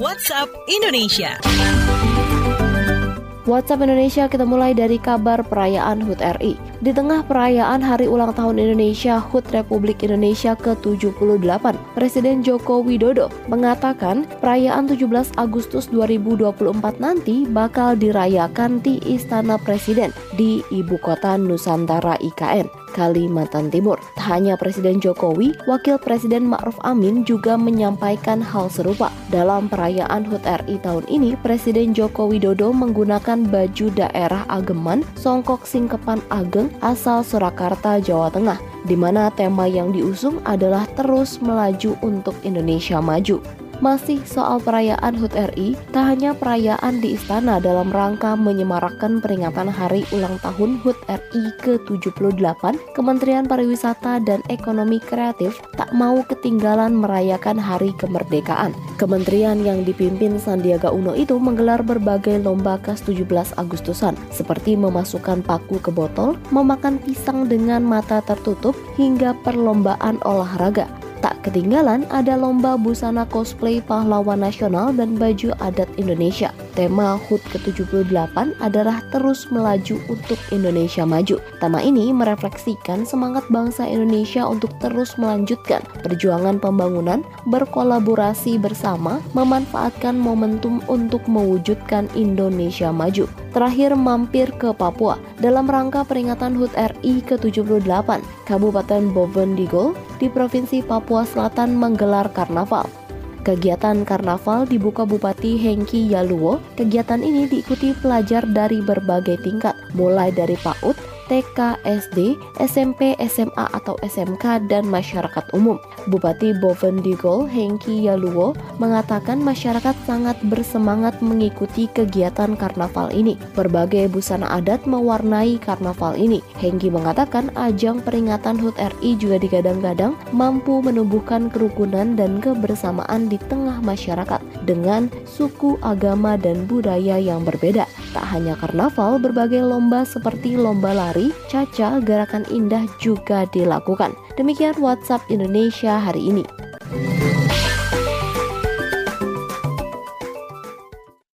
WhatsApp Indonesia. WhatsApp Indonesia kita mulai dari kabar perayaan HUT RI. Di tengah perayaan Hari Ulang Tahun Indonesia HUT Republik Indonesia ke-78, Presiden Joko Widodo mengatakan perayaan 17 Agustus 2024 nanti bakal dirayakan di Istana Presiden di Ibu Kota Nusantara IKN. Kalimantan Timur. Tak hanya Presiden Jokowi, Wakil Presiden Ma'ruf Amin juga menyampaikan hal serupa. Dalam perayaan HUT RI tahun ini, Presiden Joko Widodo menggunakan baju daerah Ageman, Songkok Singkepan Ageng asal Surakarta, Jawa Tengah, di mana tema yang diusung adalah terus melaju untuk Indonesia maju. Masih soal perayaan HUT RI, tak hanya perayaan di istana dalam rangka menyemarakkan peringatan hari ulang tahun HUT RI ke-78, Kementerian Pariwisata dan Ekonomi Kreatif tak mau ketinggalan merayakan hari kemerdekaan. Kementerian yang dipimpin Sandiaga Uno itu menggelar berbagai lomba kas 17 Agustusan, seperti memasukkan paku ke botol, memakan pisang dengan mata tertutup, hingga perlombaan olahraga. Tak ketinggalan ada lomba busana cosplay pahlawan nasional dan baju adat Indonesia. Tema HUT ke-78 adalah terus melaju untuk Indonesia maju. Tema ini merefleksikan semangat bangsa Indonesia untuk terus melanjutkan perjuangan pembangunan, berkolaborasi bersama, memanfaatkan momentum untuk mewujudkan Indonesia maju. Terakhir mampir ke Papua dalam rangka peringatan HUT RI ke-78, Kabupaten Bovendigol di Provinsi Papua Selatan menggelar karnaval. Kegiatan karnaval dibuka Bupati Hengki Yaluo. Kegiatan ini diikuti pelajar dari berbagai tingkat, mulai dari PAUD, TK, SD, SMP, SMA atau SMK, dan masyarakat umum. Bupati Bovendigol Hengki Yaluo mengatakan masyarakat sangat bersemangat mengikuti kegiatan karnaval ini. Berbagai busana adat mewarnai karnaval ini. Hengki mengatakan ajang peringatan HUT RI juga digadang-gadang mampu menumbuhkan kerukunan dan kebersamaan di tengah masyarakat dengan suku, agama, dan budaya yang berbeda. Tak hanya karnaval, berbagai lomba seperti lomba lari, caca, gerakan indah juga dilakukan. Demikian WhatsApp Indonesia hari ini.